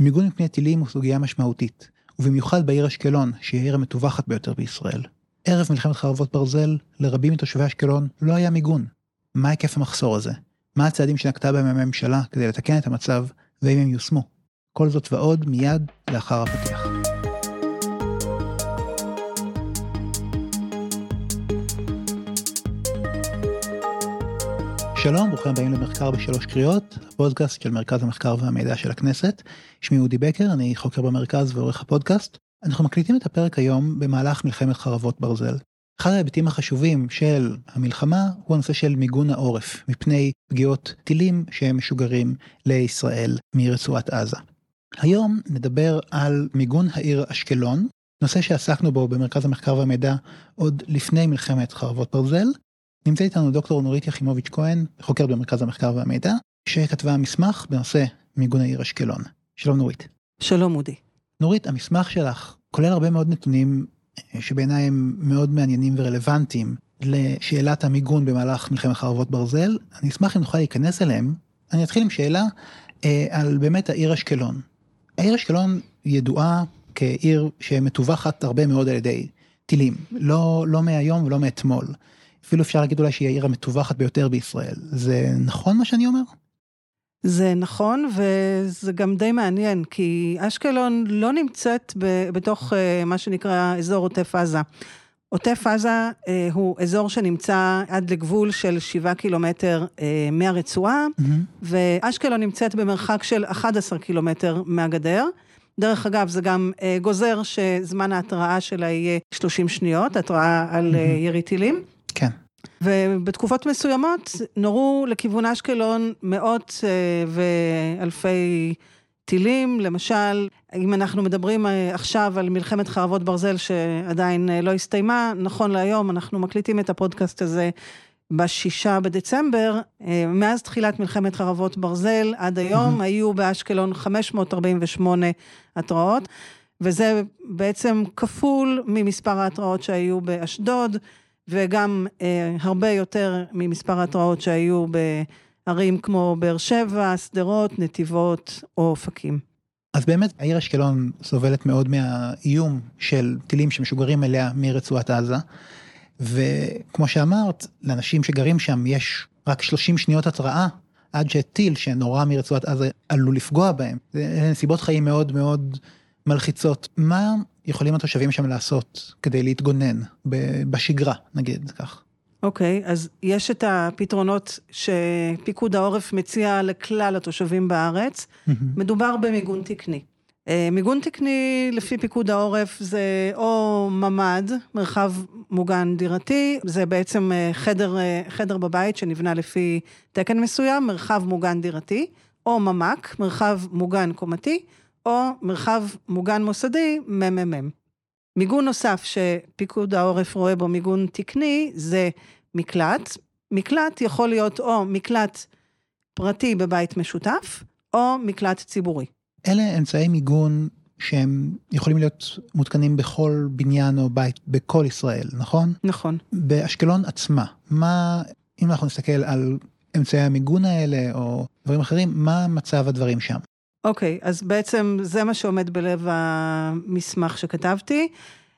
מיגון מפני טילים הוא סוגיה משמעותית, ובמיוחד בעיר אשקלון, שהיא העיר המטווחת ביותר בישראל. ערב מלחמת חרבות ברזל, לרבים מתושבי אשקלון לא היה מיגון. מה היקף המחסור הזה? מה הצעדים שנקטה בהם הממשלה כדי לתקן את המצב, ואם הם יושמו? כל זאת ועוד מיד לאחר הפתיח. שלום, ברוכים הבאים למחקר בשלוש קריאות, הפודקאסט של מרכז המחקר והמידע של הכנסת. שמי אודי בקר, אני חוקר במרכז ועורך הפודקאסט. אנחנו מקליטים את הפרק היום במהלך מלחמת חרבות ברזל. אחד ההיבטים החשובים של המלחמה הוא הנושא של מיגון העורף, מפני פגיעות טילים שהם משוגרים לישראל מרצועת עזה. היום נדבר על מיגון העיר אשקלון, נושא שעסקנו בו במרכז המחקר והמידע עוד לפני מלחמת חרבות ברזל, נמצא איתנו דוקטור נורית יחימוביץ' כהן, חוקרת במרכז המחקר והמידע, שכתבה מסמך בנושא מיגון העיר אשקלון. שלום נורית. שלום אודי. נורית, המסמך שלך כולל הרבה מאוד נתונים אה, שבעיניי הם מאוד מעניינים ורלוונטיים לשאלת המיגון במהלך מלחמת חרבות ברזל. אני אשמח אם נוכל להיכנס אליהם. אני אתחיל עם שאלה אה, על באמת העיר אשקלון. העיר אשקלון ידועה כעיר שמטווחת הרבה מאוד על ידי טילים, לא, לא מהיום ולא מאתמול. אפילו אפשר להגיד אולי שהיא העיר המטווחת ביותר בישראל. זה נכון מה שאני אומר? זה נכון, וזה גם די מעניין, כי אשקלון לא נמצאת ב, בתוך uh, מה שנקרא אזור עוטף עזה. עוטף עזה uh, הוא אזור שנמצא עד לגבול של שבעה קילומטר uh, מהרצועה, mm-hmm. ואשקלון נמצאת במרחק של 11 קילומטר מהגדר. דרך אגב, זה גם uh, גוזר שזמן ההתראה שלה יהיה 30 שניות, התראה על uh, ירי טילים. כן. ובתקופות מסוימות נורו לכיוון אשקלון מאות אה, ואלפי טילים, למשל, אם אנחנו מדברים אה, עכשיו על מלחמת חרבות ברזל שעדיין אה, לא הסתיימה, נכון להיום אנחנו מקליטים את הפודקאסט הזה בשישה בדצמבר, מאז תחילת מלחמת חרבות ברזל עד היום היו באשקלון 548 התראות, וזה בעצם כפול ממספר ההתראות שהיו באשדוד. וגם אה, הרבה יותר ממספר ההתראות שהיו בערים כמו באר שבע, שדרות, נתיבות או אופקים. אז באמת העיר אשקלון סובלת מאוד מהאיום של טילים שמשוגרים אליה מרצועת עזה. וכמו שאמרת, לאנשים שגרים שם יש רק 30 שניות התראה עד שטיל שנורא מרצועת עזה עלול לפגוע בהם. זה נסיבות חיים מאוד מאוד מלחיצות. מה יכולים התושבים שם לעשות כדי להתגונן בשגרה, נגיד כך? אוקיי, okay, אז יש את הפתרונות שפיקוד העורף מציע לכלל התושבים בארץ. Mm-hmm. מדובר במיגון תקני. אה, מיגון תקני לפי פיקוד העורף זה או ממ"ד, מרחב מוגן דירתי, זה בעצם אה, חדר, אה, חדר בבית שנבנה לפי תקן מסוים, מרחב מוגן דירתי, או ממ"ק, מרחב מוגן קומתי, או מרחב מוגן מוסדי, ממ"מ. מיגון נוסף שפיקוד העורף רואה בו מיגון תקני, זה מקלט. מקלט יכול להיות או מקלט פרטי בבית משותף, או מקלט ציבורי. אלה אמצעי מיגון שהם יכולים להיות מותקנים בכל בניין או בית בכל ישראל, נכון? נכון. באשקלון עצמה, מה, אם אנחנו נסתכל על אמצעי המיגון האלה או דברים אחרים, מה מצב הדברים שם? אוקיי, okay, אז בעצם זה מה שעומד בלב המסמך שכתבתי.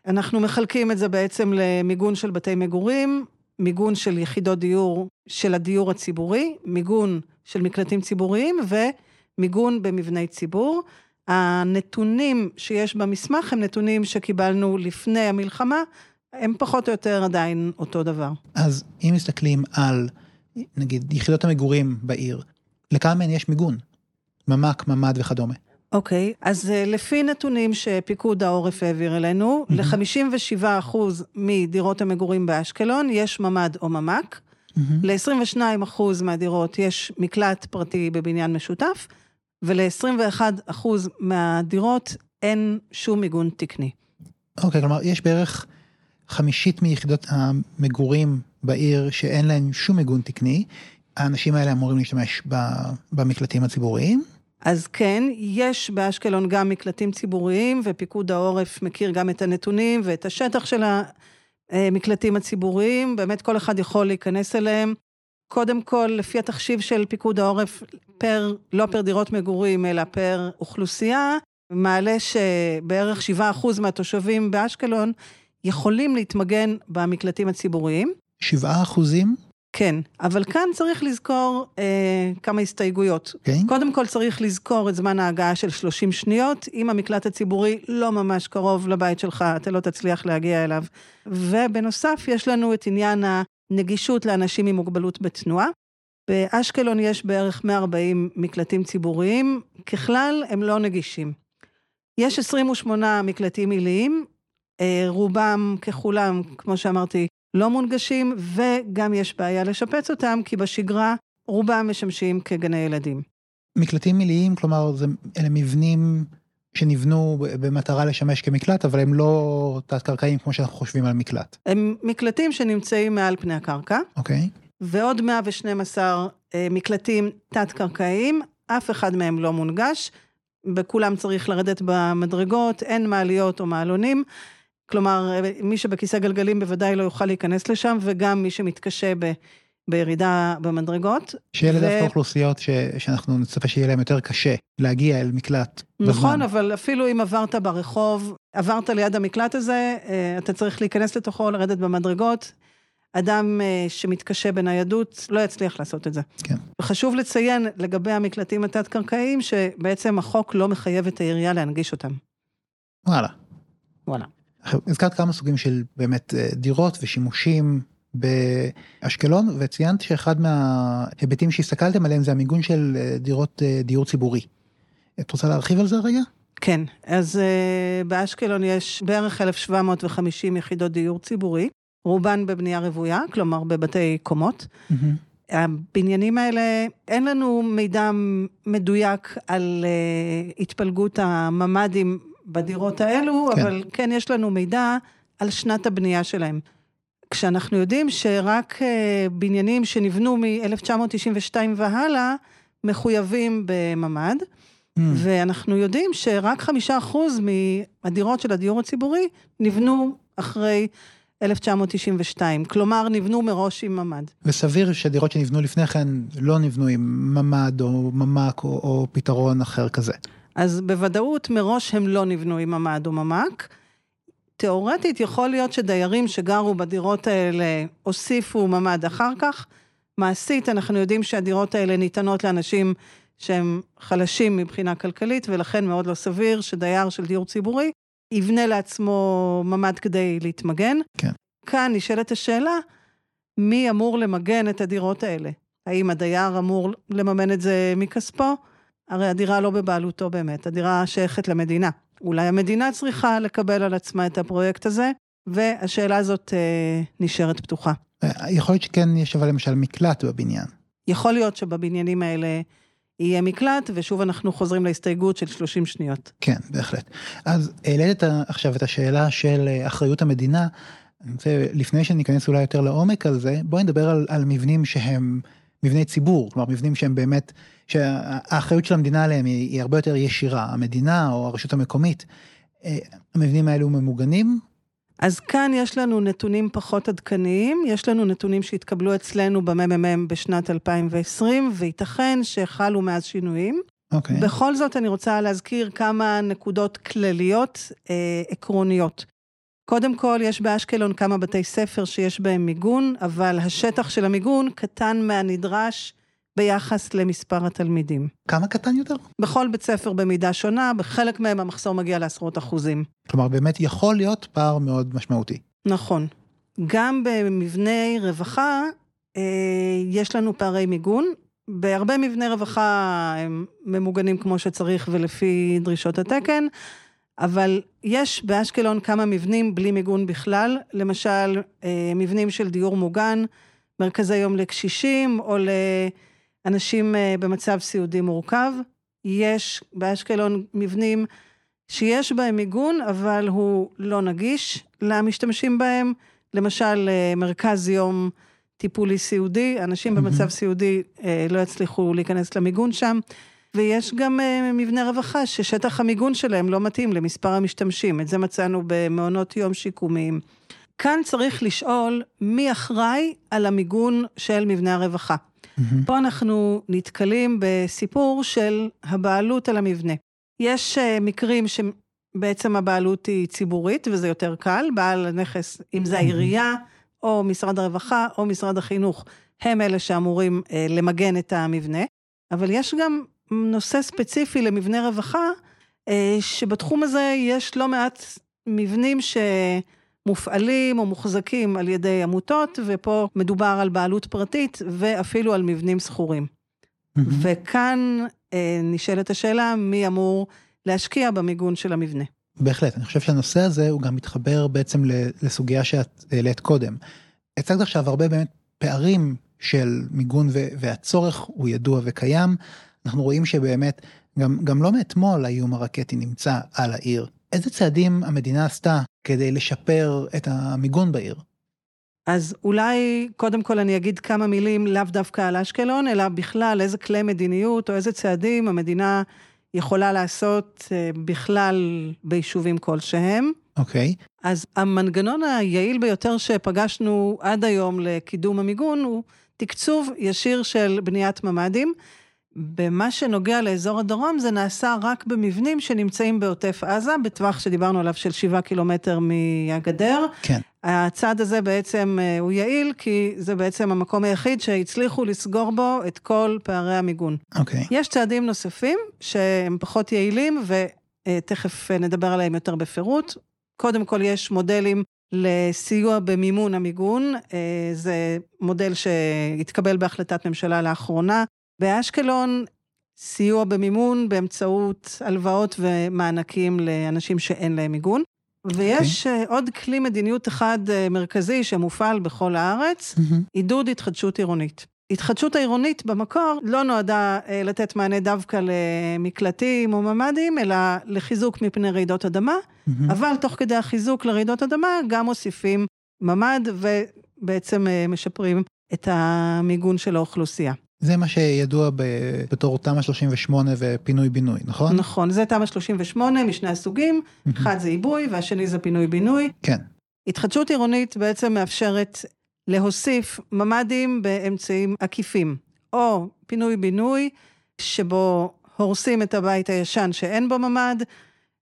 אנחנו מחלקים את זה בעצם למיגון של בתי מגורים, מיגון של יחידות דיור של הדיור הציבורי, מיגון של מקלטים ציבוריים ומיגון במבני ציבור. הנתונים שיש במסמך הם נתונים שקיבלנו לפני המלחמה, הם פחות או יותר עדיין אותו דבר. אז אם מסתכלים על, נגיד, יחידות המגורים בעיר, לכמה מהן יש מיגון? ממ"ק, ממ"ד וכדומה. אוקיי, okay, אז uh, לפי נתונים שפיקוד העורף העביר אלינו, mm-hmm. ל-57% מדירות המגורים באשקלון יש ממ"ד או ממ"ק, mm-hmm. ל-22% מהדירות יש מקלט פרטי בבניין משותף, ול-21% מהדירות אין שום מיגון תקני. אוקיי, okay, כלומר, יש בערך חמישית מיחידות המגורים בעיר שאין להן שום מיגון תקני. האנשים האלה אמורים להשתמש במקלטים הציבוריים. אז כן, יש באשקלון גם מקלטים ציבוריים, ופיקוד העורף מכיר גם את הנתונים ואת השטח של המקלטים הציבוריים, באמת כל אחד יכול להיכנס אליהם קודם כל, לפי התחשיב של פיקוד העורף, פר, לא פר דירות מגורים, אלא פר אוכלוסייה, מעלה שבערך 7% מהתושבים באשקלון יכולים להתמגן במקלטים הציבוריים. 7 אחוזים? כן, אבל כאן צריך לזכור אה, כמה הסתייגויות. כן. קודם כל צריך לזכור את זמן ההגעה של 30 שניות. אם המקלט הציבורי לא ממש קרוב לבית שלך, אתה לא תצליח להגיע אליו. ובנוסף, יש לנו את עניין הנגישות לאנשים עם מוגבלות בתנועה. באשקלון יש בערך 140 מקלטים ציבוריים, ככלל הם לא נגישים. יש 28 מקלטים עיליים, אה, רובם ככולם, כמו שאמרתי, לא מונגשים, וגם יש בעיה לשפץ אותם, כי בשגרה רובם משמשים כגני ילדים. מקלטים מיליים, כלומר, זה, אלה מבנים שנבנו במטרה לשמש כמקלט, אבל הם לא תת-קרקעיים כמו שאנחנו חושבים על מקלט. הם מקלטים שנמצאים מעל פני הקרקע, אוקיי? ועוד 112 אה, מקלטים תת-קרקעיים, אף אחד מהם לא מונגש, בכולם צריך לרדת במדרגות, אין מעליות או מעלונים. כלומר, מי שבכיסא גלגלים בוודאי לא יוכל להיכנס לשם, וגם מי שמתקשה ב, בירידה במדרגות. שאלה ו- דווקא אוכלוסיות ש, שאנחנו נצפה שיהיה להם יותר קשה להגיע אל מקלט נכון, בזמן. אבל אפילו אם עברת ברחוב, עברת ליד המקלט הזה, אה, אתה צריך להיכנס לתוכו, לרדת במדרגות. אדם אה, שמתקשה בניידות לא יצליח לעשות את זה. כן. חשוב לציין לגבי המקלטים התת-קרקעיים, שבעצם החוק לא מחייב את העירייה להנגיש אותם. וואלה. וואלה. הזכרת כמה סוגים של באמת אה, דירות ושימושים באשקלון, וציינת שאחד מההיבטים שהסתכלתם עליהם זה המיגון של אה, דירות אה, דיור ציבורי. את רוצה להרחיב על זה רגע? כן, אז uh, באשקלון יש בערך 1,750 יחידות דיור ציבורי, רובן בבנייה רוויה, כלומר בבתי קומות. הבניינים האלה, אין לנו מידע מדויק על uh, התפלגות הממ"דים בדירות האלו, כן. אבל כן יש לנו מידע על שנת הבנייה שלהם. כשאנחנו יודעים שרק uh, בניינים שנבנו מ-1992 והלאה, מחויבים בממ"ד. Mm. ואנחנו יודעים שרק חמישה אחוז מהדירות של הדיור הציבורי נבנו אחרי 1992, כלומר נבנו מראש עם ממ"ד. וסביר שדירות שנבנו לפני כן לא נבנו עם ממ"ד או ממ"ק או, או פתרון אחר כזה. אז בוודאות מראש הם לא נבנו עם ממ"ד או ממ"ק. תאורטית יכול להיות שדיירים שגרו בדירות האלה הוסיפו ממ"ד אחר כך. מעשית אנחנו יודעים שהדירות האלה ניתנות לאנשים שהם חלשים מבחינה כלכלית, ולכן מאוד לא סביר שדייר של דיור ציבורי יבנה לעצמו ממ"ד כדי להתמגן. כן. כאן נשאלת השאלה, מי אמור למגן את הדירות האלה? האם הדייר אמור לממן את זה מכספו? הרי הדירה לא בבעלותו באמת, הדירה שייכת למדינה. אולי המדינה צריכה לקבל על עצמה את הפרויקט הזה, והשאלה הזאת אה, נשארת פתוחה. אה, יכול להיות שכן יש אבל למשל מקלט בבניין. יכול להיות שבבניינים האלה יהיה מקלט, ושוב אנחנו חוזרים להסתייגות של 30 שניות. כן, בהחלט. אז העלית עכשיו את השאלה של אה, אחריות המדינה. אני רוצה, לפני שניכנס אולי יותר לעומק על זה, בואי נדבר על, על מבנים שהם מבני ציבור, כלומר מבנים שהם באמת, שהאחריות של המדינה עליהם היא, היא הרבה יותר ישירה, המדינה או הרשות המקומית. אה, המבנים האלו ממוגנים? אז כאן יש לנו נתונים פחות עדכניים, יש לנו נתונים שהתקבלו אצלנו בממ"מ בשנת 2020, וייתכן שחלו מאז שינויים. אוקיי. בכל זאת, אני רוצה להזכיר כמה נקודות כלליות אה, עקרוניות. קודם כל, יש באשקלון כמה בתי ספר שיש בהם מיגון, אבל השטח של המיגון קטן מהנדרש ביחס למספר התלמידים. כמה קטן יותר? בכל בית ספר במידה שונה, בחלק מהם המחסור מגיע לעשרות אחוזים. כלומר באמת יכול להיות פער מאוד משמעותי. נכון. גם במבני רווחה אה, יש לנו פערי מיגון. בהרבה מבני רווחה הם ממוגנים כמו שצריך ולפי דרישות התקן, אבל יש באשקלון כמה מבנים בלי מיגון בכלל, למשל אה, מבנים של דיור מוגן, מרכזי יום לקשישים או לאנשים אה, במצב סיעודי מורכב. יש באשקלון מבנים שיש בהם מיגון, אבל הוא לא נגיש למשתמשים בהם. למשל, אה, מרכז יום טיפולי סיעודי, אנשים מהמם. במצב סיעודי לא יצליחו להיכנס למיגון שם. ויש גם אה, מבני רווחה ששטח המיגון שלהם לא מתאים למספר המשתמשים. את זה מצאנו במעונות יום שיקומיים. כאן צריך לשאול מי אחראי על המיגון של מבנה הרווחה. Mm-hmm. פה אנחנו נתקלים בסיפור של הבעלות על המבנה. יש uh, מקרים שבעצם הבעלות היא ציבורית, וזה יותר קל, בעל הנכס, אם זה העירייה, או משרד הרווחה, או משרד החינוך, הם אלה שאמורים uh, למגן את המבנה. אבל יש גם נושא ספציפי למבנה רווחה, uh, שבתחום הזה יש לא מעט מבנים שמופעלים או מוחזקים על ידי עמותות, ופה מדובר על בעלות פרטית ואפילו על מבנים שכורים. וכאן אה, נשאלת השאלה, מי אמור להשקיע במיגון של המבנה. בהחלט, אני חושב שהנושא הזה הוא גם מתחבר בעצם לסוגיה שאת העלית קודם. הצגת עכשיו הרבה באמת פערים של מיגון והצורך הוא ידוע וקיים. אנחנו רואים שבאמת גם, גם לא מאתמול האיום הרקטי נמצא על העיר. איזה צעדים המדינה עשתה כדי לשפר את המיגון בעיר? אז אולי קודם כל אני אגיד כמה מילים לאו דווקא על אשקלון, אלא בכלל איזה כלי מדיניות או איזה צעדים המדינה יכולה לעשות אה, בכלל ביישובים כלשהם. אוקיי. Okay. אז המנגנון היעיל ביותר שפגשנו עד היום לקידום המיגון הוא תקצוב ישיר של בניית ממ"דים. במה שנוגע לאזור הדרום, זה נעשה רק במבנים שנמצאים בעוטף עזה, בטווח שדיברנו עליו של שבעה קילומטר מהגדר. כן. הצעד הזה בעצם אה, הוא יעיל, כי זה בעצם המקום היחיד שהצליחו לסגור בו את כל פערי המיגון. אוקיי. יש צעדים נוספים שהם פחות יעילים, ותכף נדבר עליהם יותר בפירוט. קודם כל יש מודלים לסיוע במימון המיגון, אה, זה מודל שהתקבל בהחלטת ממשלה לאחרונה, באשקלון, סיוע במימון באמצעות הלוואות ומענקים לאנשים שאין להם מיגון. ויש okay. אוקיי. אה, עוד כלי מדיניות אחד אה, מרכזי שמופעל בכל הארץ, mm-hmm. עידוד התחדשות עירונית. התחדשות העירונית במקור לא נועדה אה, לתת מענה דווקא למקלטים או ממ"דים, אלא לחיזוק מפני רעידות אדמה, mm-hmm. אבל תוך כדי החיזוק לרעידות אדמה גם מוסיפים ממ"ד ובעצם משפרים את המיגון של האוכלוסייה. זה מה שידוע בתור תמ"א 38 ופינוי-בינוי, נכון? נכון, זה תמ"א 38 משני הסוגים, אחד זה עיבוי והשני זה פינוי-בינוי. כן. התחדשות עירונית בעצם מאפשרת להוסיף ממ"דים באמצעים עקיפים, או פינוי-בינוי, שבו הורסים את הבית הישן שאין בו ממ"ד,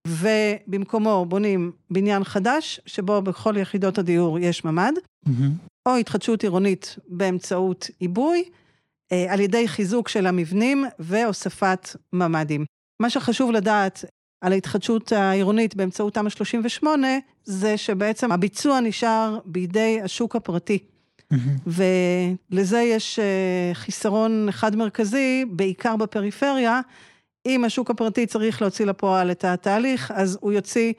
ובמקומו בונים בניין חדש, שבו בכל יחידות הדיור יש ממ"ד, או התחדשות עירונית באמצעות עיבוי. אה, על ידי חיזוק של המבנים והוספת ממ"דים. מה שחשוב לדעת על ההתחדשות העירונית באמצעות תמ"א 38, זה שבעצם הביצוע נשאר בידי השוק הפרטי. ולזה יש אה, חיסרון אחד מרכזי, בעיקר בפריפריה. אם השוק הפרטי צריך להוציא לפועל את התהליך, אז הוא יוציא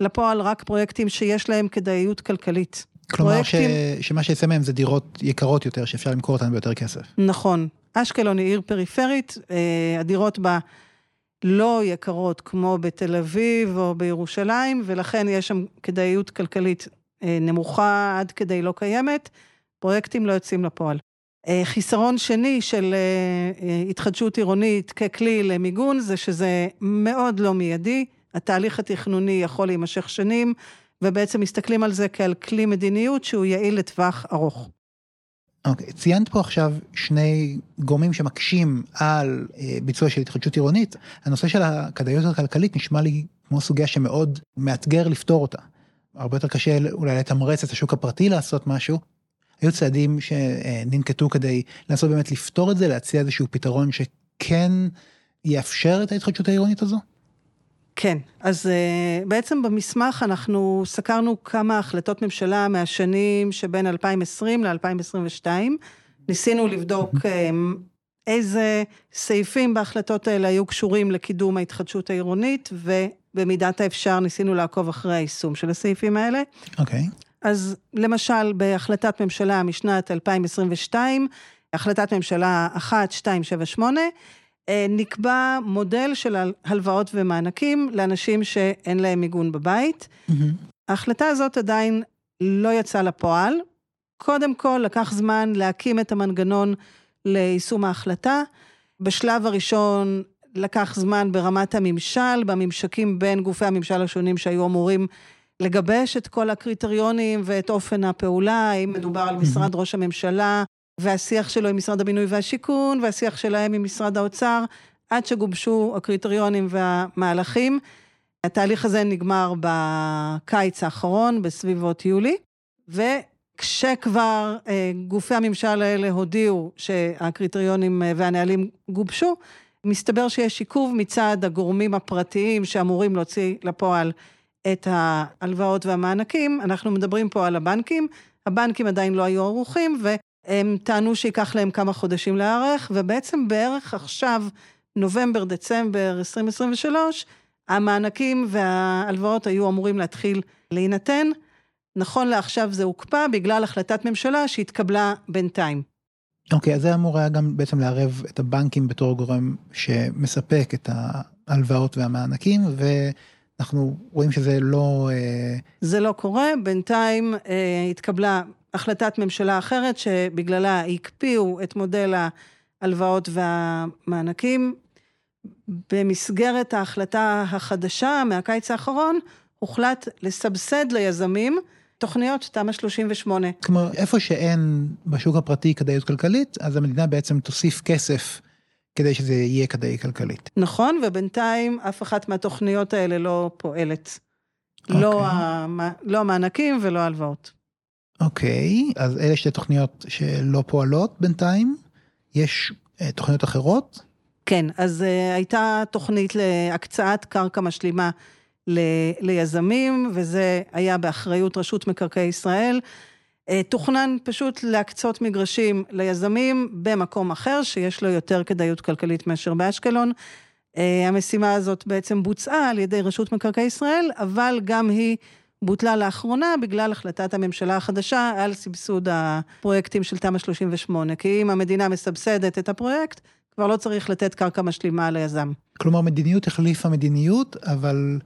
לפועל רק פרויקטים שיש להם כדאיות כלכלית. כלומר פרויקטים... ש... שמה שיצא מהם זה דירות יקרות יותר, שאפשר למכור אותן ביותר כסף. נכון. אשקלון היא עיר פריפרית, אה, הדירות בה לא יקרות כמו בתל אביב או בירושלים, ולכן יש שם כדאיות כלכלית אה, נמוכה עד כדי לא קיימת, פרויקטים לא יוצאים לפועל. אה, חיסרון שני של התחדשות עירונית ככלי למיגון, זה שזה מאוד לא מיידי, התהליך התכנוני יכול להימשך שנים. ובעצם מסתכלים על זה כעל כלי מדיניות שהוא יעיל לטווח ארוך. אוקיי, okay, ציינת פה עכשיו שני גורמים שמקשים על אה, ביצוע של התחדשות עירונית. הנושא של הכדאיות הכלכלית נשמע לי כמו סוגיה שמאוד מאתגר לפתור אותה. הרבה יותר קשה אולי לתמרץ את השוק הפרטי לעשות משהו. היו צעדים שננקטו כדי לנסות באמת לפתור את זה, להציע איזשהו פתרון שכן יאפשר את ההתחדשות העירונית הזו? כן, אז uh, בעצם במסמך אנחנו סקרנו כמה החלטות ממשלה מהשנים שבין 2020 ל-2022. ניסינו לבדוק uh, איזה סעיפים בהחלטות האלה היו קשורים לקידום ההתחדשות העירונית, ובמידת האפשר ניסינו לעקוב אחרי היישום של הסעיפים האלה. אוקיי. Okay. אז למשל, בהחלטת ממשלה משנת 2022, החלטת ממשלה 1278, אה, נקבע מודל של הלוואות ומענקים לאנשים שאין להם מיגון בבית. Mm-hmm. ההחלטה הזאת עדיין לא יצאה לפועל. קודם כל, לקח זמן להקים את המנגנון ליישום ההחלטה. בשלב הראשון לקח זמן ברמת הממשל, בממשקים בין גופי הממשל השונים שהיו אמורים לגבש את כל הקריטריונים ואת אופן הפעולה, האם מדובר על משרד ראש הממשלה, והשיח שלו עם משרד הבינוי והשיכון, והשיח שלהם עם משרד האוצר, עד שגובשו הקריטריונים והמהלכים. התהליך הזה נגמר בקיץ האחרון, בסביבות יולי, וכשכבר אה, גופי הממשל האלה הודיעו שהקריטריונים אה, והנהלים גובשו, מסתבר שיש עיכוב מצד הגורמים הפרטיים שאמורים להוציא לפועל את ההלוואות והמענקים. אנחנו מדברים פה על הבנקים, הבנקים עדיין לא היו ערוכים, והם טענו שייקח להם כמה חודשים להיערך, ובעצם בערך עכשיו, נובמבר, דצמבר 2023, המענקים וההלוואות היו אמורים להתחיל להינתן. נכון לעכשיו זה הוקפא בגלל החלטת ממשלה שהתקבלה בינתיים. אוקיי, okay, אז זה אמור היה גם בעצם לערב את הבנקים בתור גורם שמספק את ההלוואות והמענקים, ואנחנו רואים שזה לא... אה, זה לא קורה, בינתיים אה, התקבלה החלטת ממשלה אחרת שבגללה הקפיאו את מודל ההלוואות והמענקים. במסגרת ההחלטה החדשה מהקיץ האחרון, הוחלט לסבסד ליזמים תוכניות תמ"א 38. כלומר, איפה שאין בשוק הפרטי כדאיות כלכלית, אז המדינה בעצם תוסיף כסף כדי שזה יהיה כדאי כלכלית. נכון, ובינתיים אף אחת מהתוכניות האלה לא פועלת. Okay. לא, אוקיי. המ... לא המענקים ולא ההלוואות. אוקיי, okay, אז אלה שתי תוכניות שלא פועלות בינתיים. יש uh, תוכניות אחרות? כן, אז uh, הייתה תוכנית להקצאת קרקע משלימה ל, ליזמים, וזה היה באחריות רשות מקרקעי ישראל. Uh, תוכנן פשוט להקצות מגרשים ליזמים במקום אחר, שיש לו יותר כדאיות כלכלית מאשר באשקלון. Uh, המשימה הזאת בעצם בוצעה על ידי רשות מקרקעי ישראל, אבל גם היא בוטלה לאחרונה בגלל החלטת הממשלה החדשה על סבסוד הפרויקטים של תמ"א 38. כי אם המדינה מסבסדת את הפרויקט, כבר לא צריך לתת קרקע משלימה ליזם. כלומר, מדיניות החליפה מדיניות, אבל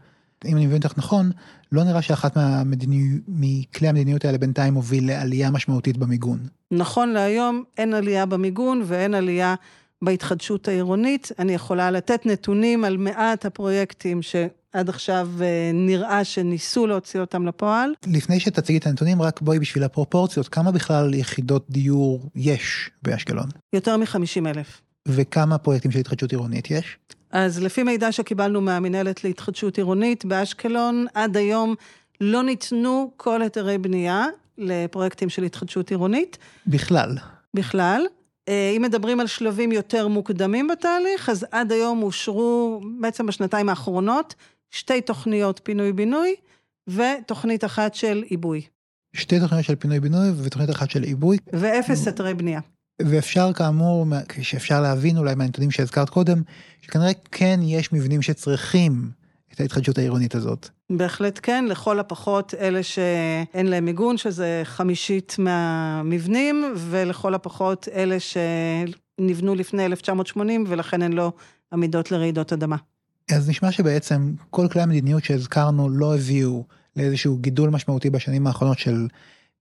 אם אני מבין אותך נכון, לא נראה שאחת מהמדיני... מכלי המדיניות האלה בינתיים הוביל לעלייה משמעותית במיגון. נכון להיום אין עלייה במיגון ואין עלייה בהתחדשות העירונית. אני יכולה לתת נתונים על מעט הפרויקטים שעד עכשיו אה, נראה שניסו להוציא אותם לפועל. לפני שתציגי את הנתונים, רק בואי בשביל הפרופורציות, כמה בכלל יחידות דיור יש באשקלון? יותר מ-50 אלף. וכמה פרויקטים של התחדשות עירונית יש? אז לפי מידע שקיבלנו מהמינהלת להתחדשות עירונית באשקלון, עד היום לא ניתנו כל היתרי בנייה לפרויקטים של התחדשות עירונית. בכלל. בכלל. אה, אם מדברים על שלבים יותר מוקדמים בתהליך, אז עד היום אושרו, בעצם בשנתיים האחרונות, שתי תוכניות פינוי-בינוי ותוכנית אחת של עיבוי. שתי תוכניות של פינוי-בינוי ותוכנית אחת של עיבוי. ואפס היתרי בנייה. ואפשר כאמור, שאפשר להבין אולי מהנתונים שהזכרת קודם, שכנראה כן יש מבנים שצריכים את ההתחדשות העירונית הזאת. בהחלט כן, לכל הפחות אלה שאין להם מיגון, שזה חמישית מהמבנים, ולכל הפחות אלה שנבנו לפני 1980 ולכן הן לא עמידות לרעידות אדמה. אז נשמע שבעצם כל כלי המדיניות שהזכרנו לא הביאו לאיזשהו גידול משמעותי בשנים האחרונות של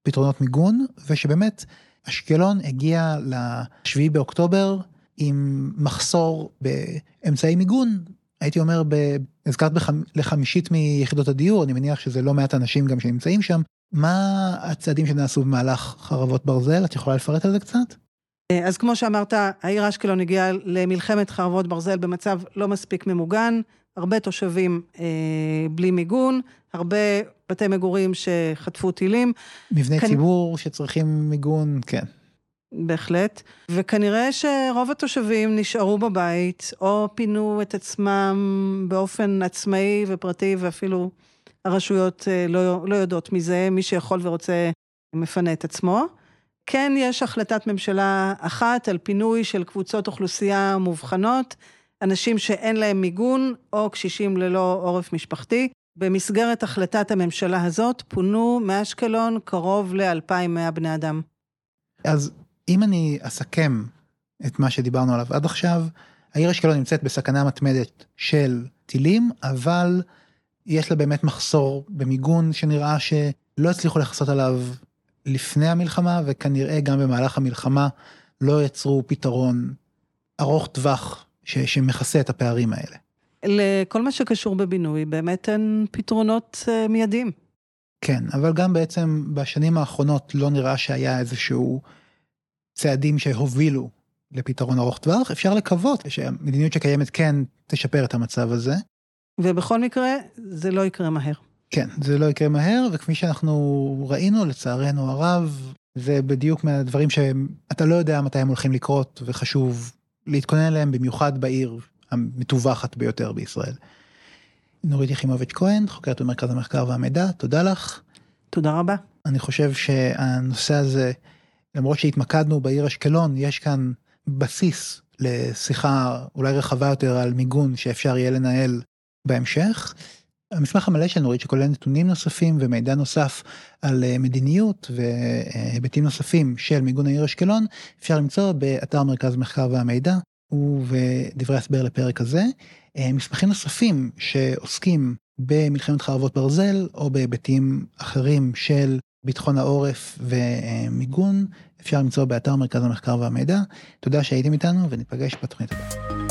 פתרונות מיגון, ושבאמת אשקלון הגיע ל-7 באוקטובר עם מחסור באמצעי מיגון, הייתי אומר, ב... הזכרת בח... לחמישית מיחידות הדיור, אני מניח שזה לא מעט אנשים גם שנמצאים שם. מה הצעדים שנעשו במהלך חרבות ברזל? את יכולה לפרט על זה קצת? אז כמו שאמרת, העיר אשקלון הגיעה למלחמת חרבות ברזל במצב לא מספיק ממוגן, הרבה תושבים אה, בלי מיגון, הרבה בתי מגורים שחטפו טילים. מבני כנ... ציבור שצריכים מיגון, כן. בהחלט, וכנראה שרוב התושבים נשארו בבית, או פינו את עצמם באופן עצמאי ופרטי, ואפילו הרשויות אה, לא, לא יודעות מזה, מי שיכול ורוצה מפנה את עצמו. כן, יש החלטת ממשלה אחת על פינוי של קבוצות אוכלוסייה מובחנות, אנשים שאין להם מיגון, או קשישים ללא עורף משפחתי. במסגרת החלטת הממשלה הזאת פונו מאשקלון קרוב ל-2,100 בני אדם. אז אם אני אסכם את מה שדיברנו עליו עד עכשיו, העיר אשקלון נמצאת בסכנה מתמדת של טילים, אבל יש לה באמת מחסור במיגון שנראה שלא הצליחו לכסות עליו לפני המלחמה, וכנראה גם במהלך המלחמה לא יצרו פתרון ארוך טווח ש, שמכסה את הפערים האלה. לכל מה שקשור בבינוי, באמת אין פתרונות uh, מיידיים. כן, אבל גם בעצם בשנים האחרונות לא נראה שהיה איזשהו צעדים שהובילו לפתרון ארוך טווח, אפשר לקוות שהמדיניות שקיימת כן תשפר את המצב הזה. ובכל מקרה, זה לא יקרה מהר. כן, זה לא יקרה מהר, וכפי שאנחנו ראינו, לצערנו הרב, זה בדיוק מהדברים שאתה לא יודע מתי הם הולכים לקרות, וחשוב להתכונן אליהם, במיוחד בעיר המטווחת ביותר בישראל. נורית יחימוביץ' כהן, חוקרת במרכז המחקר והמידע, תודה לך. תודה רבה. אני חושב שהנושא הזה, למרות שהתמקדנו בעיר אשקלון, יש כאן בסיס לשיחה אולי רחבה יותר על מיגון שאפשר יהיה לנהל בהמשך. המסמך המלא של נורית שכולל נתונים נוספים ומידע נוסף על אה, מדיניות והיבטים נוספים של מיגון העיר אשקלון אפשר למצוא באתר מרכז מחקר והמידע ובדברי הסבר לפרק הזה. אה, מסמכים נוספים שעוסקים במלחמת חרבות ברזל או בהיבטים אחרים של ביטחון העורף ומיגון אפשר למצוא באתר מרכז המחקר והמידע. תודה שהייתם איתנו וניפגש בתוכנית הבאה.